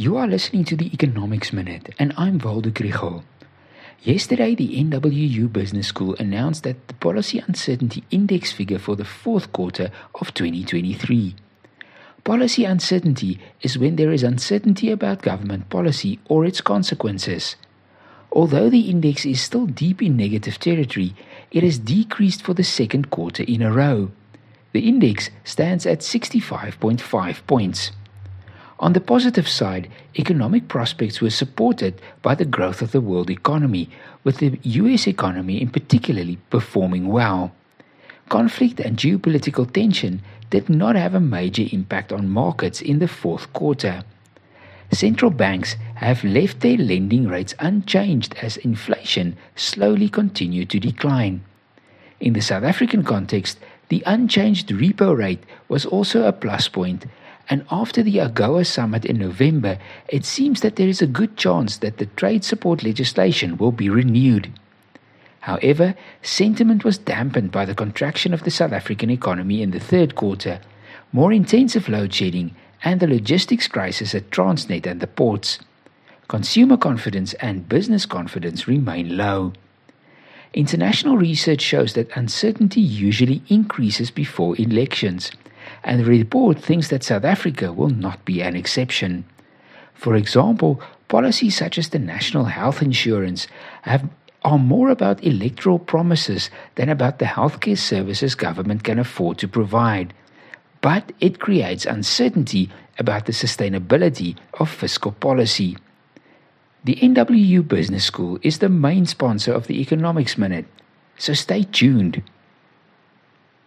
You are listening to the Economics Minute, and I'm Waldo Krugell. Yesterday, the NWU Business School announced that the policy uncertainty index figure for the fourth quarter of 2023. Policy uncertainty is when there is uncertainty about government policy or its consequences. Although the index is still deep in negative territory, it has decreased for the second quarter in a row. The index stands at 65.5 points. On the positive side, economic prospects were supported by the growth of the world economy, with the US economy in particularly performing well. Conflict and geopolitical tension did not have a major impact on markets in the fourth quarter. Central banks have left their lending rates unchanged as inflation slowly continued to decline. In the South African context, the unchanged repo rate was also a plus point and after the AGOA summit in November, it seems that there is a good chance that the trade support legislation will be renewed. However, sentiment was dampened by the contraction of the South African economy in the third quarter, more intensive load shedding, and the logistics crisis at Transnet and the ports. Consumer confidence and business confidence remain low. International research shows that uncertainty usually increases before elections and the report thinks that South Africa will not be an exception. For example, policies such as the national health insurance have, are more about electoral promises than about the healthcare services government can afford to provide. But it creates uncertainty about the sustainability of fiscal policy. The NWU Business School is the main sponsor of the Economics Minute, so stay tuned.